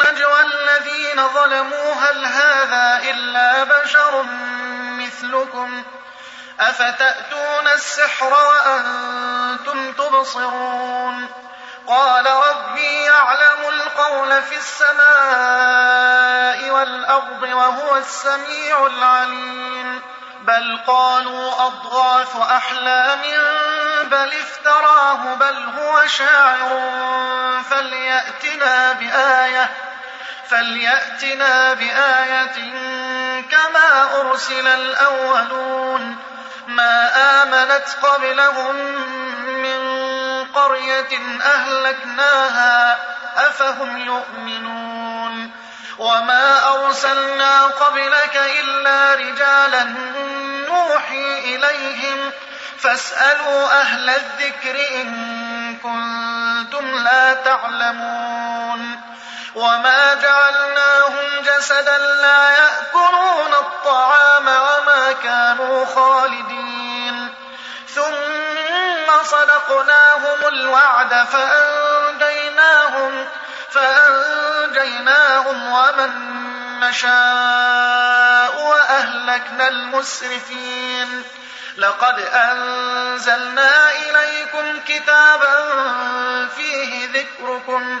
النجوى الذين ظلموا هل هذا إلا بشر مثلكم؟ أفتأتون السحر وأنتم تبصرون؟ قال ربي يعلم القول في السماء والأرض وهو السميع العليم. بل قالوا أضغاث أحلام بل افتراه بل هو شاعر. فليأتنا بآية فليأتنا بآية كما أرسل الأولون. ما آمنت قبلهم من قرية أهلكناها أفهم يؤمنون. وما أرسلنا قبلك إلا رجالا نوحي إليهم. فاسألوا أهل الذكر إن كنتم لا تعلمون. وما جعلناهم جسدا لا يأكلون الطعام وما كانوا خالدين ثم صدقناهم الوعد فأنجيناهم فأنجيناهم ومن نشاء وأهلكنا المسرفين لقد أنزلنا إليكم كتابا فيه ذكركم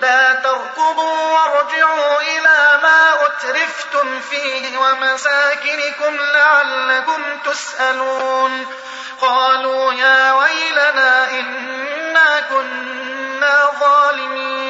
لا تركضوا وارجعوا إلى ما أترفتم فيه ومساكنكم لعلكم تسألون. قالوا يا ويلنا إنا كنا ظالمين.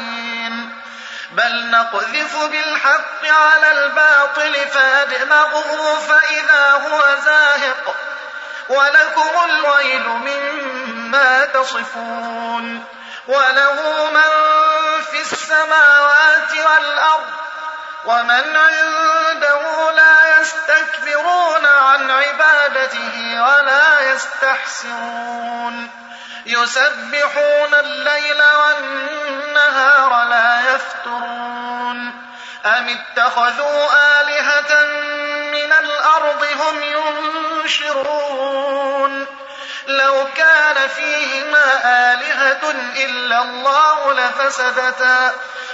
بل نقذف بالحق على الباطل فأدمغه فإذا هو زاهق ولكم الويل مما تصفون. وله من في السماوات والأرض ومن عنده لا يستكبرون عن عبادته ولا يستحسرون. يسبحون الليل والنهار لا يفترون. أم اتخذوا آلهة من الأرض هم ينشرون؟ لو كان فيهما آلهة إلا الله لفسدتا.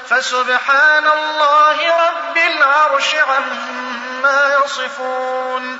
فسبحان الله رب العرش عما يصفون.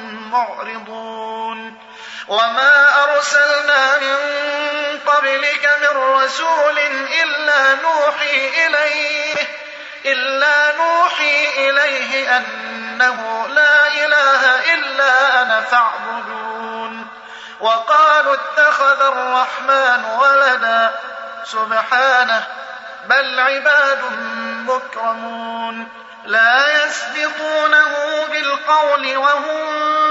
معرضون. وما أرسلنا من قبلك من رسول إلا نوحي إليه إلا نوحي إليه أنه لا إله إلا أنا فاعبدون. وقالوا اتخذ الرحمن ولدا. سبحانه بل عباد مكرمون. لا يسبقونه بالقول وهم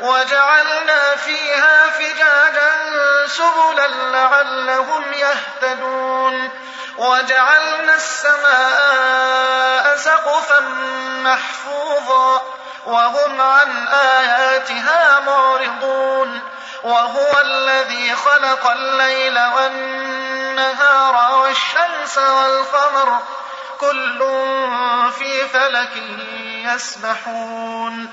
وجعلنا فيها فجاجا سبلا لعلهم يهتدون. وجعلنا السماء سقفا محفوظا وهم عن آياتها معرضون. وهو الذي خلق الليل والنهار والشمس والقمر كل في فلك يسبحون.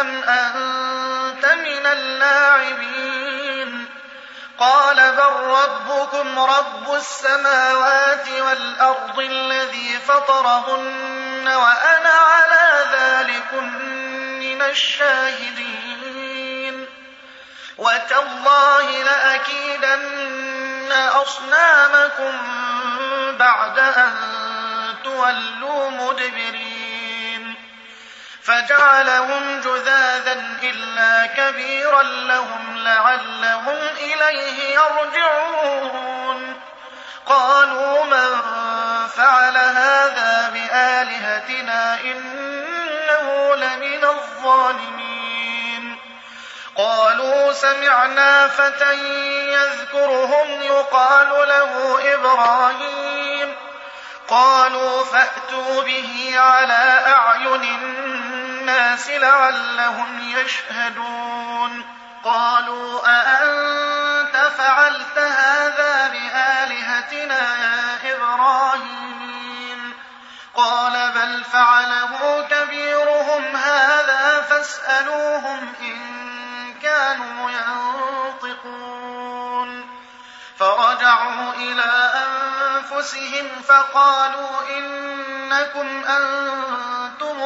أم أنت من اللاعبين؟ قال بل ربكم رب السماوات والأرض الذي فطرهن وأنا على ذلك من الشاهدين. وتالله لأكيدن أصنامكم بعد أن تولوا مدبرين. فجعلهم جذاذا إلا كبيرا لهم لعلهم إليه يرجعون. قالوا من فعل هذا بآلهتنا إنه لمن الظالمين. قالوا سمعنا فتى يذكرهم يقال له إبراهيم. قالوا فأتوا به على أعين الناس لعلهم يشهدون. قالوا أأنت فعلت هذا بآلهتنا يا إبراهيم؟ قال بل فعله كبيرهم هذا فاسألوهم إن كانوا ينطقون. فرجعوا إلى أنفسهم فقالوا إنكم أنتم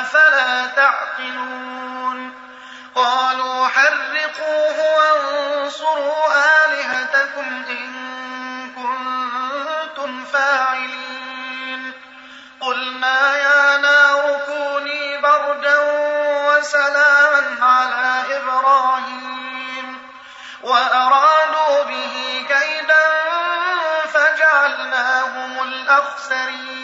أفلا تعقلون قالوا حرقوه وانصروا آلهتكم إن كنتم فاعلين قلنا يا نار كوني بردا وسلاما على إبراهيم وأرادوا به كيدا فجعلناهم الأخسرين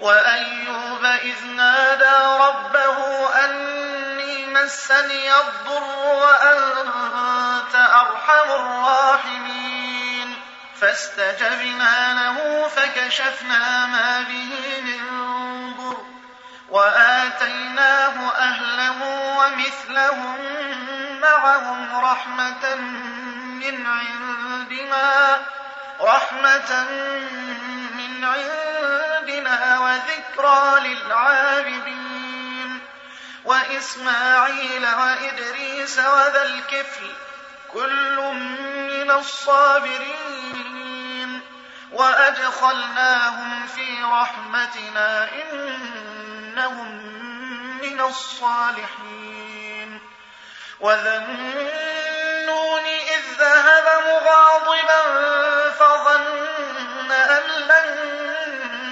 وأيوب إذ نادى ربه أني مسني الضر وأنت أرحم الراحمين. فاستجبنا له فكشفنا ما به من ضر وآتيناه أهله ومثلهم معهم رحمة من عندنا رحمة من عندنا وذكرى للعابدين. وإسماعيل وإدريس وذا الكفل كل من الصابرين. وأدخلناهم في رحمتنا إنهم من الصالحين. وذا النون إذ ذهب مغاضبا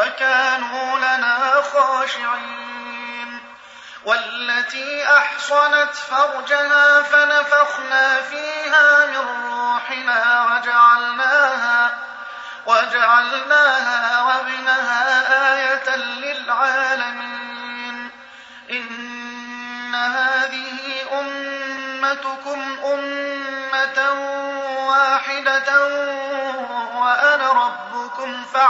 وكانوا لنا خاشعين. والتي أحصنت فرجها فنفخنا فيها من روحنا وجعلناها وجعلناها وابنها آية للعالمين. إن هذه أمتكم أمة واحدة وأنا ربكم فاعبدون.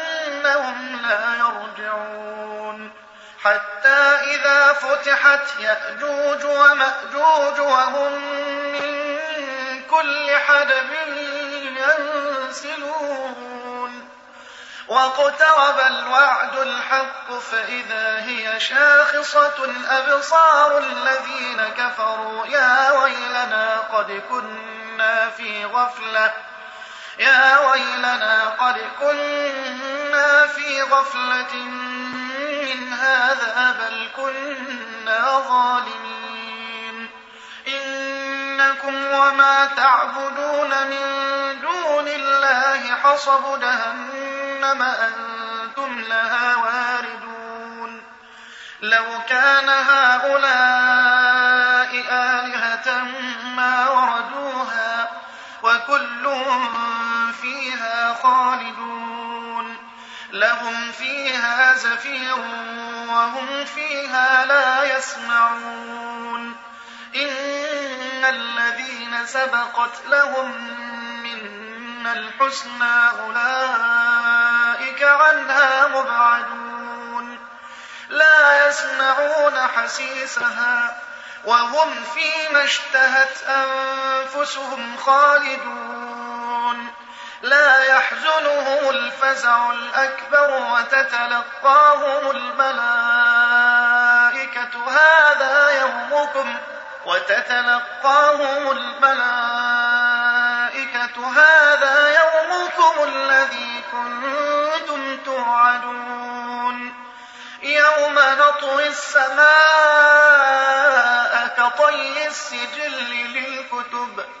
أنهم لا يرجعون. حتى إذا فتحت يأجوج ومأجوج وهم من كل حدب ينسلون. واقترب الوعد الحق فإذا هي شاخصة أبصار الذين كفروا يا ويلنا قد كنا في غفلة. يا ويلنا قد كنا في غفلة من هذا بل كنا ظالمين. إن إنكم وما تعبدون من دون الله حصب جهنم أنتم لها واردون. لو كان هؤلاء زفير وهم فيها لا يسمعون. إن الذين سبقت لهم منا الحسنى أولئك عنها مبعدون. لا يسمعون حسيسها وهم فيما اشتهت أنفسهم خالدون. لا يحزنهم الفزع الأكبر وتتلقاهم الملائكة. هذا يومكم. وتتلقاهم الملائكة. هذا يومكم الذي كنتم توعدون. يوم نطوي السماء كطي السجل للكتب.